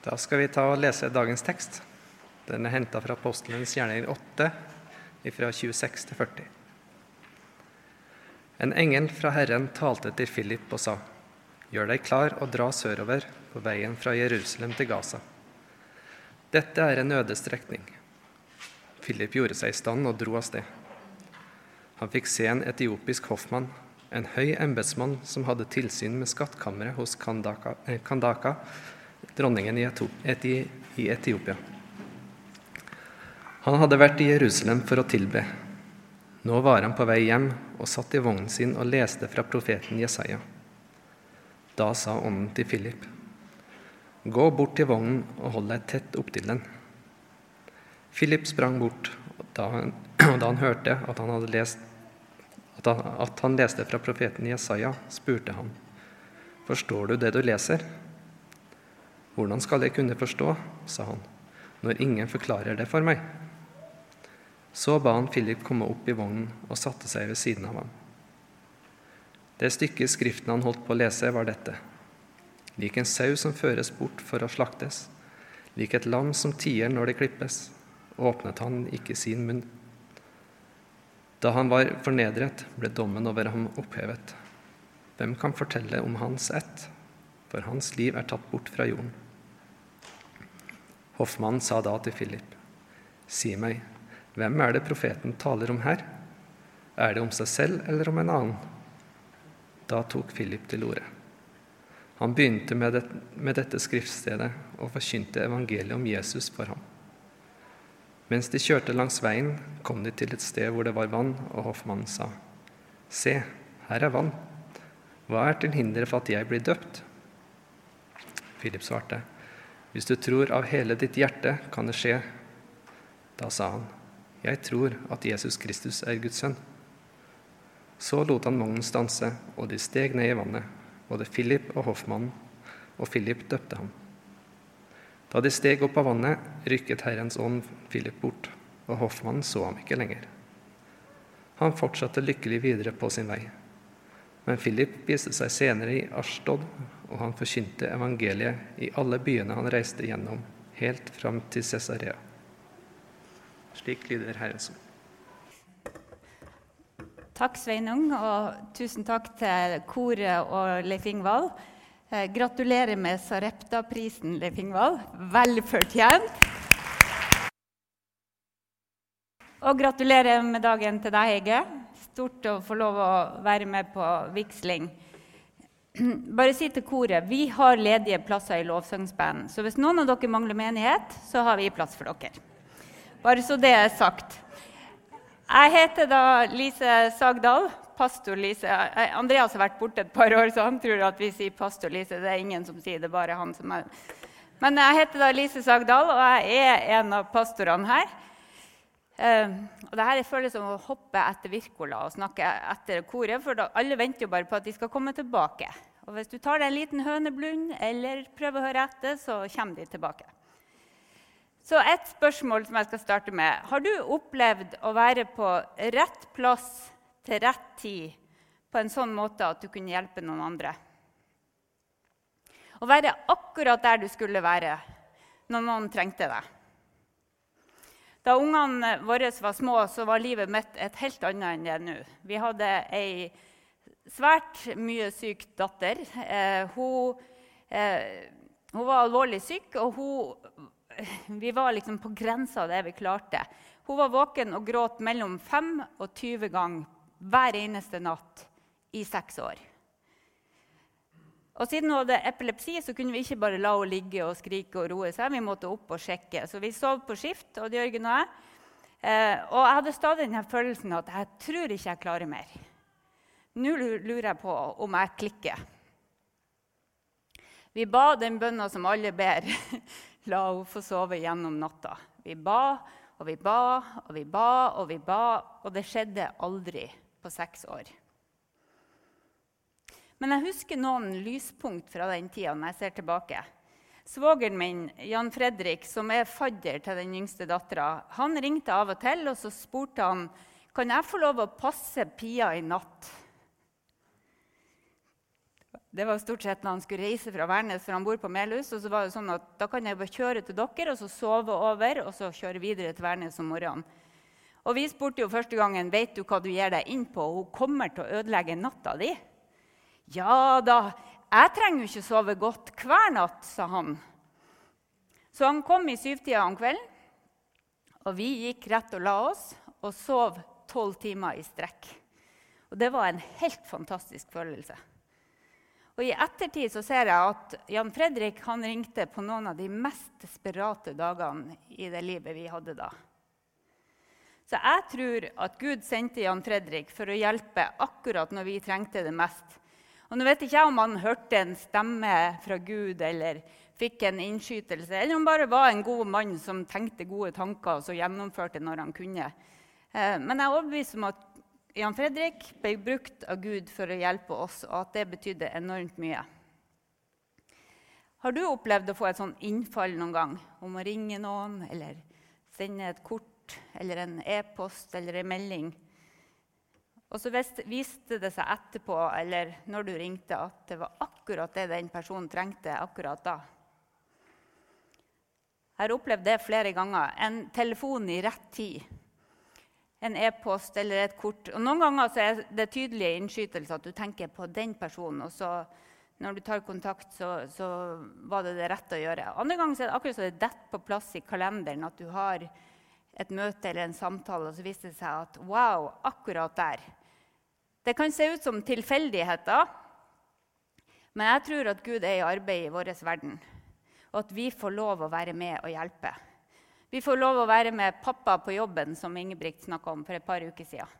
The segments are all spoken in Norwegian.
Da skal vi ta og lese dagens tekst. Den er henta fra Apostelens gjerninger 8, fra 26 til 40. En engel fra Herren talte til Philip og sa:" Gjør deg klar og dra sørover på veien fra Jerusalem til Gaza. Dette er en øde strekning. Philip gjorde seg i stand og dro av sted. Han fikk se en etiopisk hoffmann, en høy embetsmann som hadde tilsyn med skattkammeret hos Kandaka, eh, Kandaka dronningen i, Etiopia. Han hadde vært i Jerusalem for å tilbe. Nå var han på vei hjem og satt i vognen sin og leste fra profeten Jesaja. Da sa ånden til Philip, gå bort til vognen og hold deg tett opptil den. Philip sprang bort, og da han, da han hørte at han, lest, at, han, at han leste fra profeten Jesaja, spurte han, forstår du det du leser? Hvordan skal jeg kunne forstå, sa han, når ingen forklarer det for meg? Så ba han Philip komme opp i vognen og satte seg ved siden av ham. Det stykket Skriften han holdt på å lese, var dette. Lik en sau som føres bort for å slaktes, lik et lam som tier når det klippes, åpnet han ikke sin munn. Da han var fornedret, ble dommen over ham opphevet. Hvem kan fortelle om hans ett? For hans liv er tatt bort fra jorden. Hoffmannen sa da til Philip, si meg, hvem er det profeten taler om her? Er det om seg selv eller om en annen? Da tok Philip til orde. Han begynte med, det, med dette skriftstedet og forkynte evangeliet om Jesus for ham. Mens de kjørte langs veien, kom de til et sted hvor det var vann, og hoffmannen sa, Se, her er vann. Hva er til hinder for at jeg blir døpt? Philip svarte, Hvis du tror av hele ditt hjerte, kan det skje. Da sa han, Jeg tror at Jesus Kristus er Guds sønn. Så lot han vognen stanse, og de steg ned i vannet, både Philip og hoffmannen, og Philip døpte ham. Da de steg opp av vannet, rykket Herrens ånd Philip bort, og hoffmannen så ham ikke lenger. Han fortsatte lykkelig videre på sin vei. Men Philip viste seg senere i Ashtod, og han forkynte evangeliet i alle byene han reiste gjennom, helt fram til Cesarea. Slik lyder Herrens ord. Takk, Sveinung, og tusen takk til koret og Leif Ingvald. Eh, gratulerer med Sarepta-prisen, Leif Ingvald. Vel fortjent. Og gratulerer med dagen til deg, Hege. Stort å få lov å være med på vigsling. Bare si til koret vi har ledige plasser i lovsangsband. Så hvis noen av dere mangler menighet, så har vi plass for dere. Bare så det er sagt. Jeg heter da Lise Sagdal. Pastor Lise. Andreas har vært borte et par år, så han tror at vi sier pastor Lise. Det er ingen som sier det, bare han som er Men jeg heter da Lise Sagdal, og jeg er en av pastorene her. Uh, og det her føles som å hoppe etter Wirkola og snakke etter koret, for alle venter jo bare på at de skal komme tilbake. Og hvis du tar deg en liten høneblund eller prøver å høre etter, så kommer de tilbake. Så et spørsmål som jeg skal starte med. Har du opplevd å være på rett plass til rett tid på en sånn måte at du kunne hjelpe noen andre? Å være akkurat der du skulle være når noen trengte deg. Da ungene våre var små, så var livet mitt et helt annet enn det er nå. Vi hadde ei svært mye syk datter. Eh, hun, eh, hun, var alvorlig syk, og hun vi var liksom på grensa av det vi klarte. Hun var våken og gråt mellom 5 og 20 ganger hver eneste natt i seks år. Og Siden hun hadde epilepsi, så kunne vi ikke bare la henne ligge og skrike og roe seg. Vi måtte opp og sjekke. Så vi sov på skift, og Jørgen og jeg. Eh, og jeg hadde stadig denne følelsen at jeg tror ikke jeg klarer mer. Nå lurer jeg på om jeg klikker. Vi ba den bønna som alle ber. La henne få sove gjennom natta. Vi ba og vi ba og vi ba og vi ba, og det skjedde aldri på seks år. Men jeg husker noen lyspunkt fra den tida når jeg ser tilbake. Svogeren min, Jan Fredrik, som er fadder til den yngste dattera, han ringte av og til og så spurte han, kan jeg få lov å passe Pia i natt. Det var stort sett når han skulle reise fra Værnes, for han bor på Melhus. og så var det sånn at Da kan jeg bare kjøre til dere og så sove over og så kjøre videre til Værnes om morgenen. Og Vi spurte jo første gangen vet du hva du gir deg inn på. Hun kommer til å ødelegge natta di. Ja da, jeg trenger jo ikke sove godt hver natt, sa han. Så han kom i syvtida om kvelden, og vi gikk rett og la oss og sov tolv timer i strekk. Og det var en helt fantastisk følelse. Og I ettertid så ser jeg at Jan Fredrik han ringte på noen av de mest desperate dagene i det livet vi hadde da. Så jeg tror at Gud sendte Jan Fredrik for å hjelpe akkurat når vi trengte det mest. Og nå vet ikke jeg om han hørte en stemme fra Gud eller fikk en innskytelse, eller om han bare var en god mann som tenkte gode tanker og så gjennomførte når han kunne. Eh, men jeg er overbevist om at Jan Fredrik ble brukt av Gud for å hjelpe oss, og at det betydde enormt mye. Har du opplevd å få et sånn innfall noen gang om å ringe noen eller sende et kort eller en e-post eller en melding? Og så viste det seg etterpå eller når du ringte, at det var akkurat det den personen trengte akkurat da. Jeg har opplevd det flere ganger. En telefon i rett tid en e-post eller et kort. Og Noen ganger er det tydelige innskytelser at du tenker på den personen. og så når du tar kontakt, så, så var det det rette å gjøre. Andre ganger er det akkurat så det detter på plass i kalenderen at du har et møte eller en samtale, og så viser det seg at wow, akkurat der. Det kan se ut som tilfeldigheter, men jeg tror at Gud er i arbeid i vår verden, og at vi får lov å være med og hjelpe. Vi får lov å være med pappa på jobben, som Ingebrigt snakka om for et par uker siden.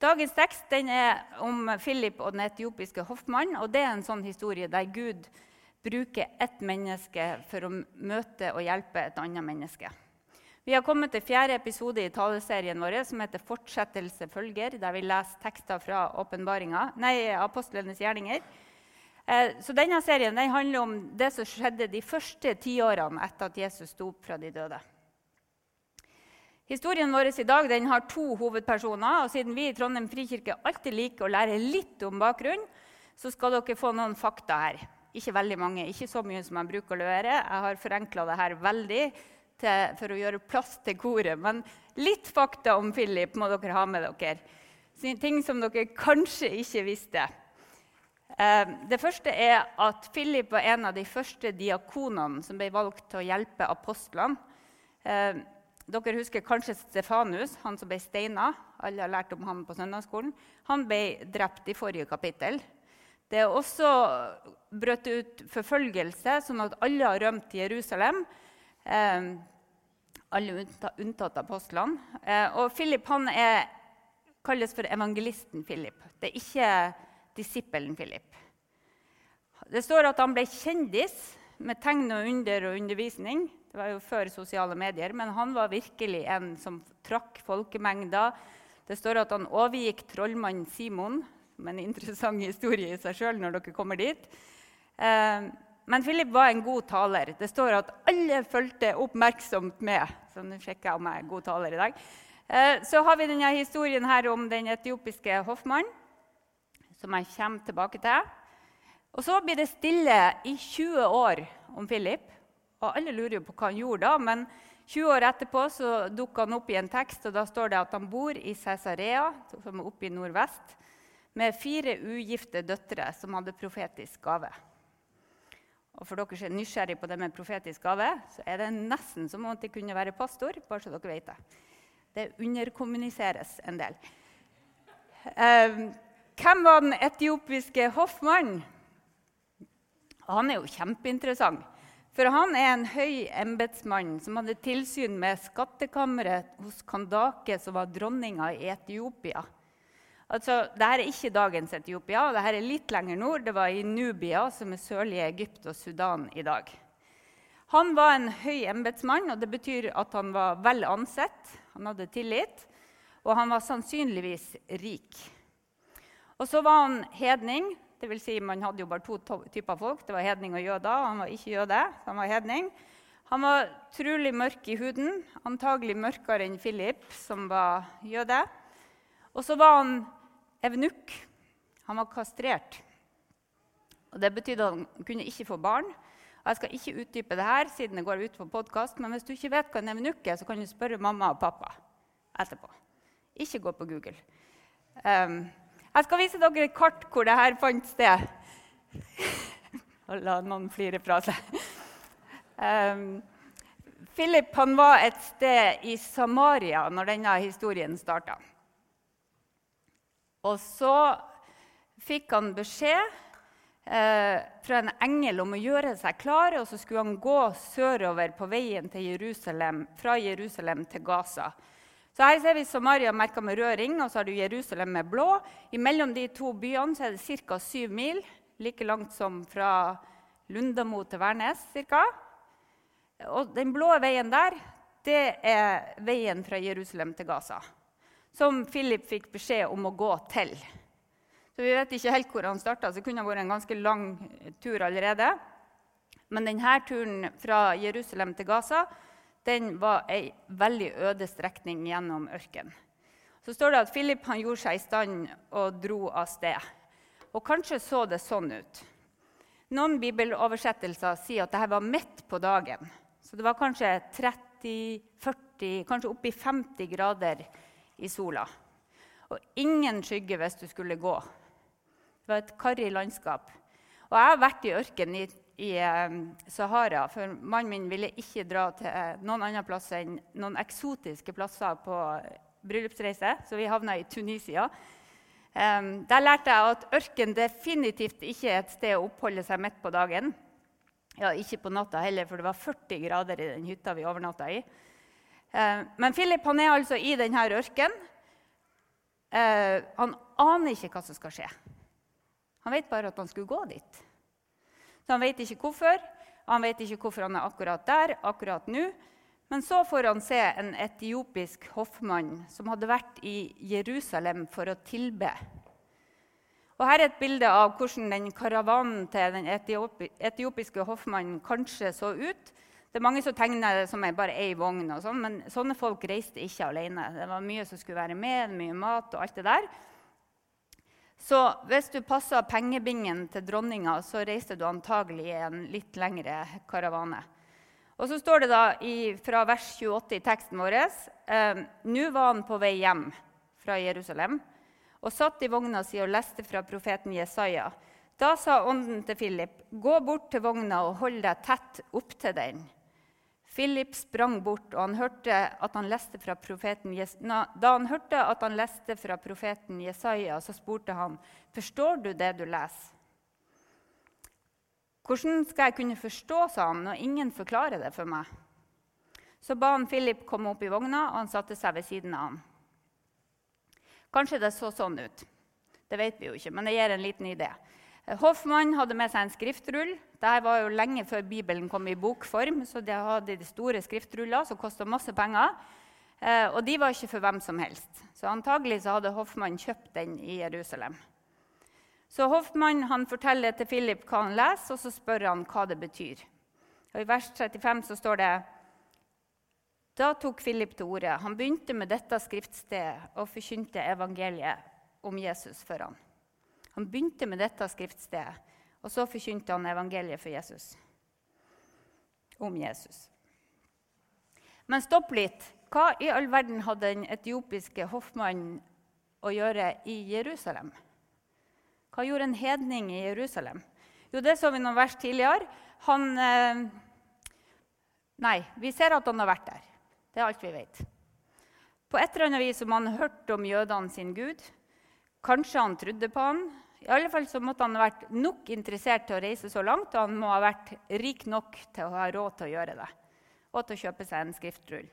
Dagens tekst er om Philip og den etiopiske hoffmannen. og Det er en sånn historie der Gud bruker ett menneske for å møte og hjelpe et annet menneske. Vi har kommet til fjerde episode i taleserien vår som heter 'Fortsettelse følger', der vi leser tekster fra nei, apostlenes gjerninger. Eh, så denne serien den handler om det som skjedde de første tiårene etter at Jesus sto opp fra de døde. Historien vår i dag den har to hovedpersoner. og Siden vi i Trondheim frikirke alltid liker å lære litt om bakgrunnen, så skal dere få noen fakta her. Ikke veldig mange, ikke så mye som jeg bruker å levere. Jeg har forenkla det her veldig til, for å gjøre plass til koret. Men litt fakta om Philip må dere ha med dere. Ting som dere kanskje ikke visste. Eh, det første er at Philip var en av de første diakonene som ble valgt til å hjelpe apostlene. Eh, dere husker kanskje Stefanus, han som ble steina. Alle har lært om han på søndagsskolen. Han ble drept i forrige kapittel. Det er også brøt ut forfølgelse, sånn at alle har rømt til Jerusalem. Eh, alle unntatt apostlene. og Philip han er, kalles for evangelisten Philip. Det er ikke disippelen Philip. Det står at han ble kjendis med tegn og under og undervisning. Det var jo før sosiale medier, men han var virkelig en som trakk folkemengder. Det står at han overgikk trollmannen Simon, som er en interessant historie i seg sjøl når dere kommer dit. Eh, men Philip var en god taler. Det står at alle fulgte oppmerksomt med. Så nå sjekker jeg om jeg er god taler i dag. Eh, så har vi denne historien her om den etiopiske hoffmannen som jeg kommer tilbake til. Og Så blir det stille i 20 år om Philip. Og Alle lurer jo på hva han gjorde da, men 20 år etterpå så dukker han opp i en tekst, og da står det at han bor i Cesarea, som er oppe i nordvest, med fire ugifte døtre som hadde profetisk gave. Og For dere som er nysgjerrig på det med profetisk gave, så er det nesten som om de kunne være pastor. bare så dere vet Det Det underkommuniseres en del. Eh, hvem var den etiopiske hoffmannen? Han er jo kjempeinteressant. For han er en høy embetsmann som hadde tilsyn med skattkammeret hos Kandake, som var dronninga i Etiopia. Altså, Dette er ikke dagens Etiopia, dette er litt lenger nord. Det var i Nubia, som er sørlige Egypt og Sudan i dag. Han var en høy embetsmann, og det betyr at han var vel ansett. Han hadde tillit, og han var sannsynligvis rik. Og så var han hedning. Det vil si, man hadde jo bare to typer folk. Det var hedning og jøder. Han var ikke jøde, han var hedning. Han var trolig mørk i huden, antagelig mørkere enn Philip, som var jøde. Og så var han evnukk. Han var kastrert. Og Det betydde at han kunne ikke få barn. Jeg skal ikke utdype det her, siden det går ut på podkast, men hvis du ikke vet hva en evnukk er, så kan du spørre mamma og pappa etterpå. Ikke gå på Google. Um, jeg skal vise dere et kart hvor dette fant sted. La noen flire fra seg. Um, Philip var et sted i Samaria når denne historien starta. Og så fikk han beskjed eh, fra en engel om å gjøre seg klar, og så skulle han gå sørover på veien Jerusalem, fra Jerusalem til Gaza. Så Her ser vi Samaria merka med rød ring, og så har du Jerusalem med blå. Imellom de to byene er det ca. syv mil, like langt som fra Lundamo til Værnes. Cirka. Og den blå veien der, det er veien fra Jerusalem til Gaza. Som Philip fikk beskjed om å gå til. Så vi vet ikke helt hvor han starta, så det kunne vært en ganske lang tur allerede. Men denne turen fra Jerusalem til Gaza den var ei veldig øde strekning gjennom ørkenen. Så står det at Philip gjorde seg i stand og dro av sted. Og kanskje så det sånn ut. Noen bibeloversettelser sier at dette var midt på dagen. Så det var kanskje 30-40, kanskje oppi 50 grader i sola. Og ingen skygge hvis du skulle gå. Det var et karrig landskap. Og jeg har vært i ørkenen i, i um, Sahara, for mannen min ville ikke dra til noen annen plass enn noen eksotiske plasser på bryllupsreise, så vi havna i Tunisia. Um, der lærte jeg at ørken definitivt ikke er et sted å oppholde seg midt på dagen. Ja, Ikke på natta heller, for det var 40 grader i den hytta vi overnatta i. Uh, men Philip han er altså i denne ørkenen. Uh, han aner ikke hva som skal skje. Han vet bare at han skulle gå dit. Så Han vet ikke hvorfor. Han vet ikke hvorfor han er akkurat der akkurat nå. Men så får han se en etiopisk hoffmann som hadde vært i Jerusalem for å tilbe. Og Her er et bilde av hvordan den karavanen til den etiopiske hoffmannen kanskje så ut. Det er Mange som tegner det som bare ei vogn, og sånn, men sånne folk reiste ikke alene. Det var mye som skulle være med, mye mat og alt det der. Så hvis du passa pengebingen til dronninga, så reiste du antagelig i en litt lengre karavane. Og så står det da i, fra vers 28 i teksten vår eh, Nå var han på vei hjem fra Jerusalem og satt i vogna si og leste fra profeten Jesaja. Da sa ånden til Philip, gå bort til vogna og hold deg tett opptil den. Philip sprang bort, han han da han hørte at han leste fra profeten Jesaja, så spurte han, 'Forstår du det du leser?' 'Hvordan skal jeg kunne forstå', sa han, 'når ingen forklarer det for meg?' Så ba han Philip komme opp i vogna, og han satte seg ved siden av ham. Kanskje det så sånn ut. Det vet vi jo ikke, men det gir en liten idé. Hoffmann hadde med seg en skriftrull. Dette var jo lenge før Bibelen kom i bokform. så de hadde de store skriftruller som kosta masse penger. Eh, og de var ikke for hvem som helst. Så antagelig så hadde Hoffmann kjøpt den i Jerusalem. Så Hoffmann han forteller til Philip hva han leser, og så spør han hva det betyr. Og I vers 35 så står det Da tok Philip til orde. Han begynte med dette skriftstedet og forkynte evangeliet om Jesus for ham. Han begynte med dette skriftstedet, og så forkynte han evangeliet for Jesus. Om Jesus. Men stopp litt. Hva i all verden hadde den etiopiske hoffmannen å gjøre i Jerusalem? Hva gjorde en hedning i Jerusalem? Jo, det så vi noen vers tidligere. Han eh, Nei, vi ser at han har vært der. Det er alt vi vet. På et eller annet vis som han hørte om jødene sin gud. Kanskje han trodde på han. I alle fall så måtte han ha vært nok interessert til å reise så langt, og han må ha vært rik nok til å ha råd til å gjøre det og til å kjøpe seg en skriftrull.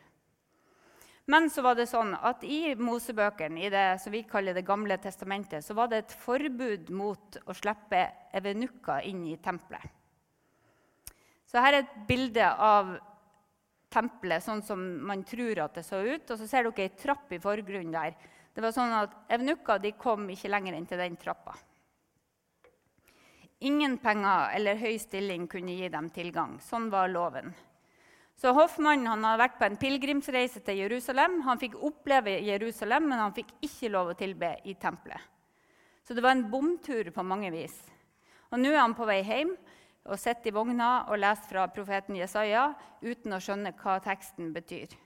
Men så var det sånn at i Mosebøkene, i det som vi kaller Det gamle testamentet, så var det et forbud mot å slippe evenukker inn i tempelet. Så her er et bilde av tempelet sånn som man tror at det så ut. Og så ser dere ei trapp i forgrunnen der det var sånn at Evnukker kom ikke lenger inn til den trappa. Ingen penger eller høy stilling kunne gi dem tilgang. Sånn var loven. Så Hoffmannen han hadde vært på en pilegrimsreise til Jerusalem. Han fikk oppleve Jerusalem, men han fikk ikke lov å tilbe i tempelet. Så det var en bomtur på mange vis. Og nå er han på vei hjem og sitter i vogna og leser fra profeten Jesaja uten å skjønne hva teksten betyr.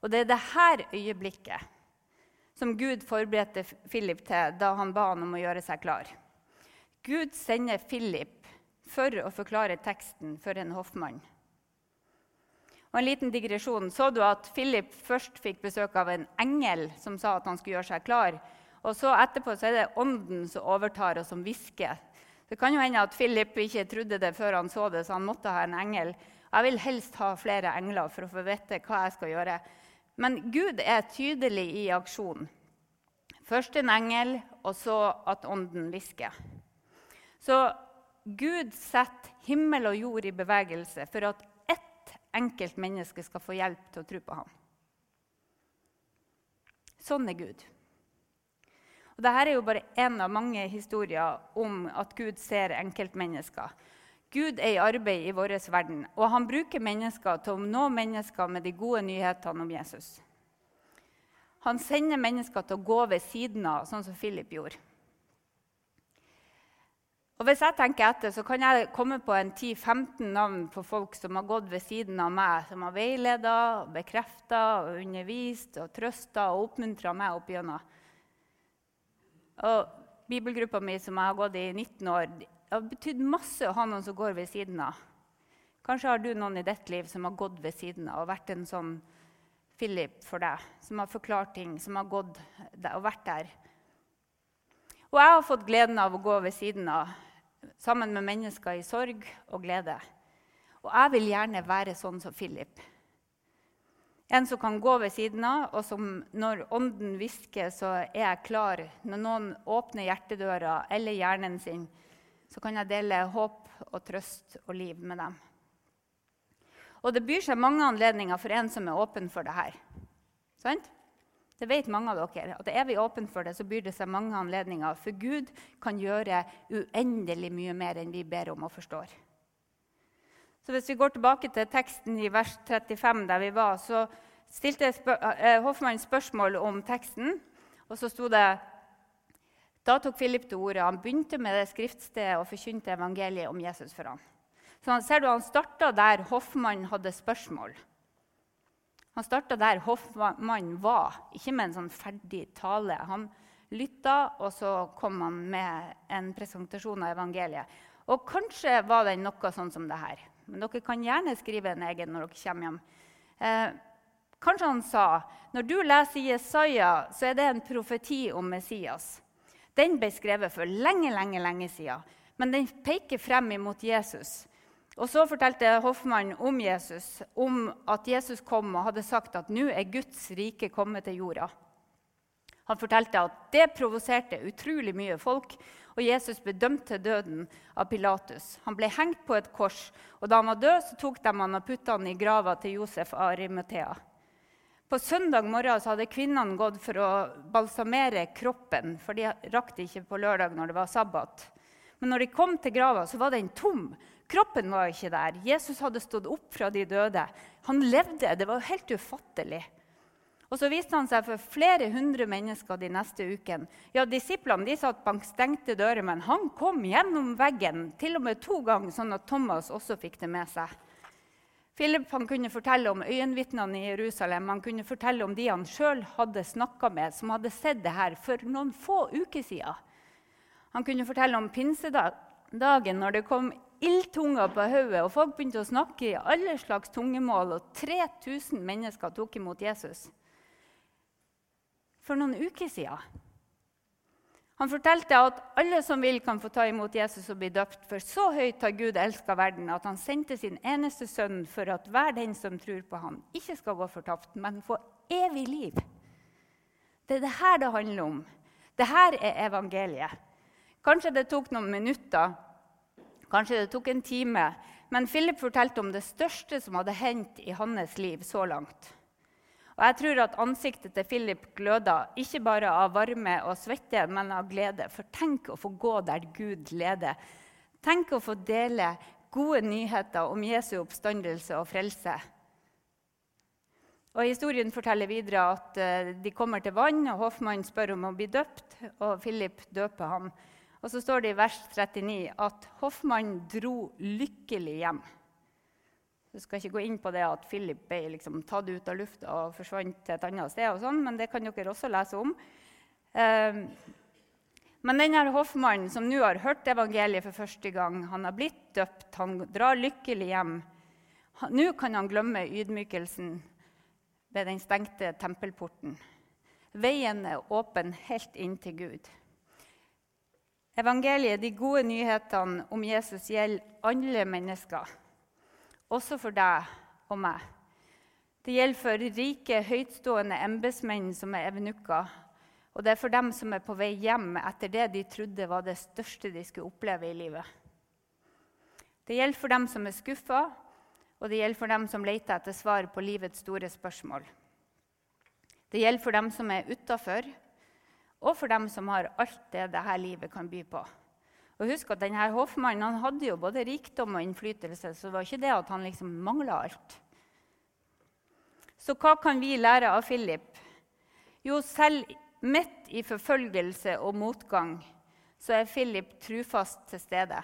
Og det er dette øyeblikket som Gud forberedte Philip til da han ba han om å gjøre seg klar. Gud sender Philip for å forklare teksten for en hoffmann. Og en liten digresjon. Så du at Philip først fikk besøk av en engel som sa at han skulle gjøre seg klar? Og så etterpå så er det ånden som overtar, og som hvisker. Det kan jo hende at Philip ikke trodde det før han så det, så han måtte ha en engel. Jeg vil helst ha flere engler for å få vite hva jeg skal gjøre. Men Gud er tydelig i aksjon. Først en engel, og så at ånden hvisker. Så Gud setter himmel og jord i bevegelse for at ett enkelt menneske skal få hjelp til å tro på ham. Sånn er Gud. Og Dette er jo bare én av mange historier om at Gud ser enkeltmennesker. Gud er i arbeid i vår verden, og han bruker mennesker til å nå mennesker med de gode nyhetene om Jesus. Han sender mennesker til å gå ved siden av, sånn som Philip gjorde. Og Hvis jeg tenker etter, så kan jeg komme på en 10-15 navn på folk som har gått ved siden av meg, som har veileda, bekrefta, undervist, og trøsta og oppmuntra meg opp gjennom. Og Bibelgruppa mi, som jeg har gått i 19 år, det har betydd masse å ha noen som går ved siden av. Kanskje har du noen i ditt liv som har gått ved siden av og vært en sånn Philip for deg, som har forklart ting, som har gått og vært der. Og jeg har fått gleden av å gå ved siden av sammen med mennesker i sorg og glede. Og jeg vil gjerne være sånn som Philip. En som kan gå ved siden av, og som når ånden hvisker, så er jeg klar. Når noen åpner hjertedøra eller hjernen sin, så kan jeg dele håp og trøst og liv med dem. Og det byr seg mange anledninger for en som er åpen for det her. Sant? Det vet mange av dere. at Er vi åpne for det, så byr det seg mange anledninger. For Gud kan gjøre uendelig mye mer enn vi ber om og forstår. Så Hvis vi går tilbake til teksten i vers 35, der vi var, så stilte eh, Hoffmann spørsmål om teksten. Og så sto det Da tok Philip til orde. Han begynte med det skriftstedet og forkynte evangeliet om Jesus for ham. Så han, ser du, han starta der Hoffmann hadde spørsmål. Han starta der hoffmannen var, ikke med en sånn ferdig tale. Han lytta, og så kom han med en presentasjon av evangeliet. Og kanskje var den noe sånn som det her. Men dere kan gjerne skrive en egen når dere kommer hjem. Eh, kanskje han sa når du leser Jesaja, så er det en profeti om Messias. Den ble skrevet for lenge, lenge, lenge siden. Men den peker frem imot Jesus. Og Så fortalte Hoffmann om Jesus, om at Jesus kom og hadde sagt at nå er Guds rike kommet til jorda. Han fortalte at det provoserte utrolig mye folk, og Jesus ble dømt til døden av Pilatus. Han ble hengt på et kors, og da han var død, så tok de han og putta han i grava til Josef av Arimathea. På søndag morgen hadde kvinnene gått for å balsamere kroppen, for de rakk det ikke på lørdag når det var sabbat. Men når de kom til grava, så var den tom. Kroppen var ikke der. Jesus hadde stått opp fra de døde. Han levde. Det var helt ufattelig. Og Så viste han seg for flere hundre mennesker de neste ukene. Ja, Disiplene de satt bak stengte dører, men han kom gjennom veggen til og med to ganger, sånn at Thomas også fikk det med seg. Philip kunne fortelle om øyenvitnene i Jerusalem. Han kunne fortelle om de han sjøl hadde snakka med, som hadde sett det her for noen få uker siden. Han kunne fortelle om pinsedagen, når det kom ildtunger på hodet, og folk begynte å snakke i alle slags tungemål, og 3000 mennesker tok imot Jesus. For noen uker siden. Han fortalte at alle som vil, kan få ta imot Jesus og bli døpt. For så høyt har Gud elska verden at han sendte sin eneste sønn for at hver den som tror på ham, ikke skal gå fortapt, men få evig liv. Det er det her det handler om. Det her er evangeliet. Kanskje det tok noen minutter Kanskje det tok en time. Men Philip fortalte om det største som hadde hendt i hans liv så langt. Og jeg tror at ansiktet til Philip gløda ikke bare av varme og svette, men av glede. For tenk å få gå der Gud leder. Tenk å få dele gode nyheter om Jesu oppstandelse og frelse. Og Historien forteller videre at eh, de kommer til vann, og Hoffmann spør om å bli døpt. og Philip døper ham. Og så står det i vers 39 at Hoffmann dro lykkelig hjem. Jeg skal ikke gå inn på det at Philip ble liksom tatt ut av lufta og forsvant til et annet sted, og sånn, men det kan dere også lese om. Eh, men denne Hoffmannen som nå har hørt evangeliet for første gang, han har blitt døpt, han drar lykkelig hjem. Nå kan han glemme ydmykelsen ved den stengte tempelporten. Veien er åpen helt inn til Gud. Evangeliet, de gode nyhetene om Jesus, gjelder alle mennesker også for deg og meg. Det gjelder for rike, høytstående embetsmenn som er evnukker. Og det er for dem som er på vei hjem etter det de trodde var det største de skulle oppleve i livet. Det gjelder for dem som er skuffa, og det gjelder for dem som leter etter svar på livets store spørsmål. Det gjelder for dem som er utafor, og for dem som har alt det dette livet kan by på. Og husk at denne Hoffmannen hadde jo både rikdom og innflytelse, så det var ikke det at han liksom mangla alt. Så hva kan vi lære av Philip? Jo, selv midt i forfølgelse og motgang så er Philip trufast til stede.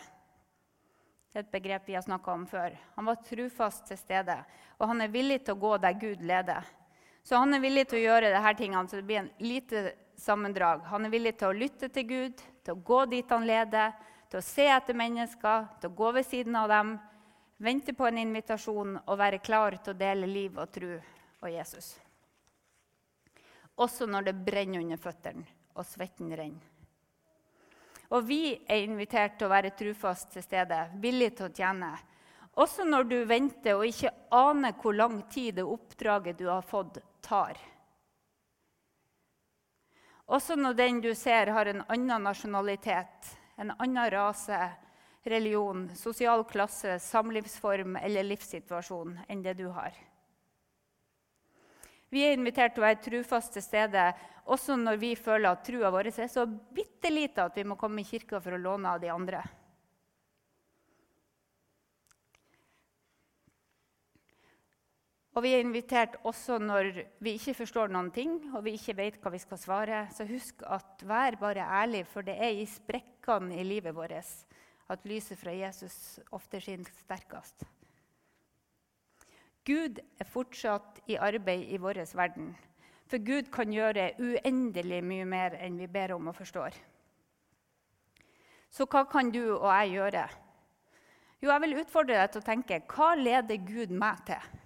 Det er et begrep vi har snakka om før. Han var trufast til stede, og han er villig til å gå der Gud leder. Så han er villig til å gjøre disse tingene, så det blir en lite sammendrag. Han er villig til å lytte til Gud, til å gå dit han leder, til å se etter mennesker, til å gå ved siden av dem, vente på en invitasjon og være klar til å dele liv og tro og Jesus. Også når det brenner under føttene og svetten renner. Og vi er invitert til å være trufast til stede, villig til å tjene. Også når du venter og ikke aner hvor lang tid det oppdraget du har fått, tar. Også når den du ser, har en annen nasjonalitet, en annen rase, religion, sosial klasse, samlivsform eller livssituasjon enn det du har. Vi er invitert til å være trufast til stede også når vi føler at trua vår er så bitte lita at vi må komme i kirka for å låne av de andre. Og vi er invitert også når vi ikke forstår noen ting og vi ikke vet hva vi skal svare. Så husk at vær bare ærlig, for det er i sprekkene i livet vårt at lyset fra Jesus ofte skinner sterkest. Gud er fortsatt i arbeid i vår verden. For Gud kan gjøre uendelig mye mer enn vi ber om og forstår. Så hva kan du og jeg gjøre? Jo, jeg vil utfordre deg til å tenke hva leder Gud meg til?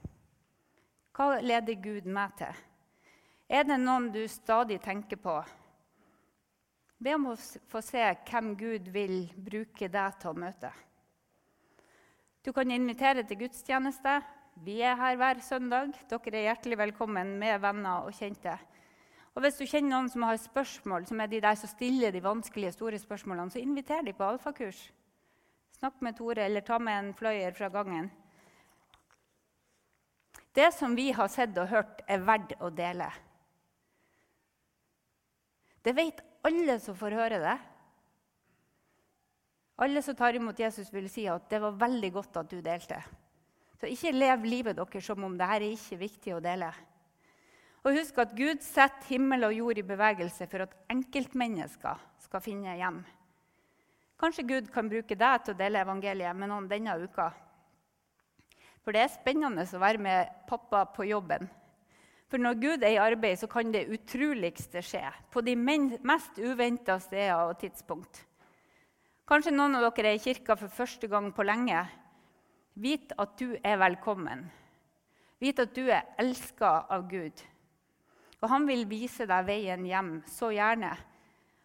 Hva leder Gud meg til? Er det noen du stadig tenker på? Be om å få se hvem Gud vil bruke deg til å møte. Du kan invitere til gudstjeneste. Vi er her hver søndag. Dere er hjertelig velkommen med venner og kjente. Og Hvis du kjenner noen som har spørsmål, som er de der som stiller de vanskelige, store spørsmålene, så inviter de på alfakurs. Snakk med Tore, eller ta med en fløyer fra gangen. Det som vi har sett og hørt, er verdt å dele. Det vet alle som får høre det. Alle som tar imot Jesus, vil si at det var veldig godt at du delte. Så ikke lev livet deres som om dette er ikke viktig å dele. Og husk at Gud setter himmel og jord i bevegelse for at enkeltmennesker skal finne hjem. Kanskje Gud kan bruke deg til å dele evangeliet med noen denne uka. For det er spennende å være med pappa på jobben. For når Gud er i arbeid, så kan det utroligste skje. På de mest uventa steder og tidspunkt. Kanskje noen av dere er i kirka for første gang på lenge. Vit at du er velkommen. Vit at du er elska av Gud. Og han vil vise deg veien hjem så gjerne.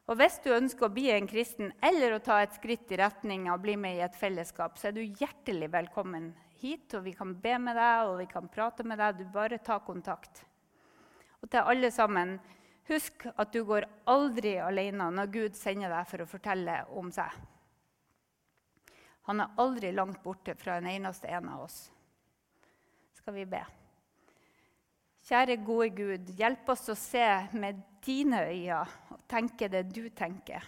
Og hvis du ønsker å bli en kristen eller å ta et skritt i retning av å bli med i et fellesskap, så er du hjertelig velkommen hit, og vi kan be med deg og vi kan prate med deg. Du bare tar kontakt. Og til alle sammen, husk at du går aldri alene når Gud sender deg for å fortelle om seg. Han er aldri langt borte fra en eneste en av oss. Skal vi be? Kjære, gode Gud, hjelp oss å se med dine øyne og tenke det du tenker.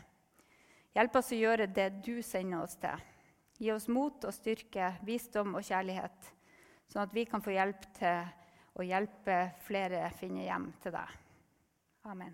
Hjelp oss å gjøre det du sender oss til. Gi oss mot og styrke, visdom og kjærlighet, sånn at vi kan få hjelp til å hjelpe flere finne hjem til deg. Amen.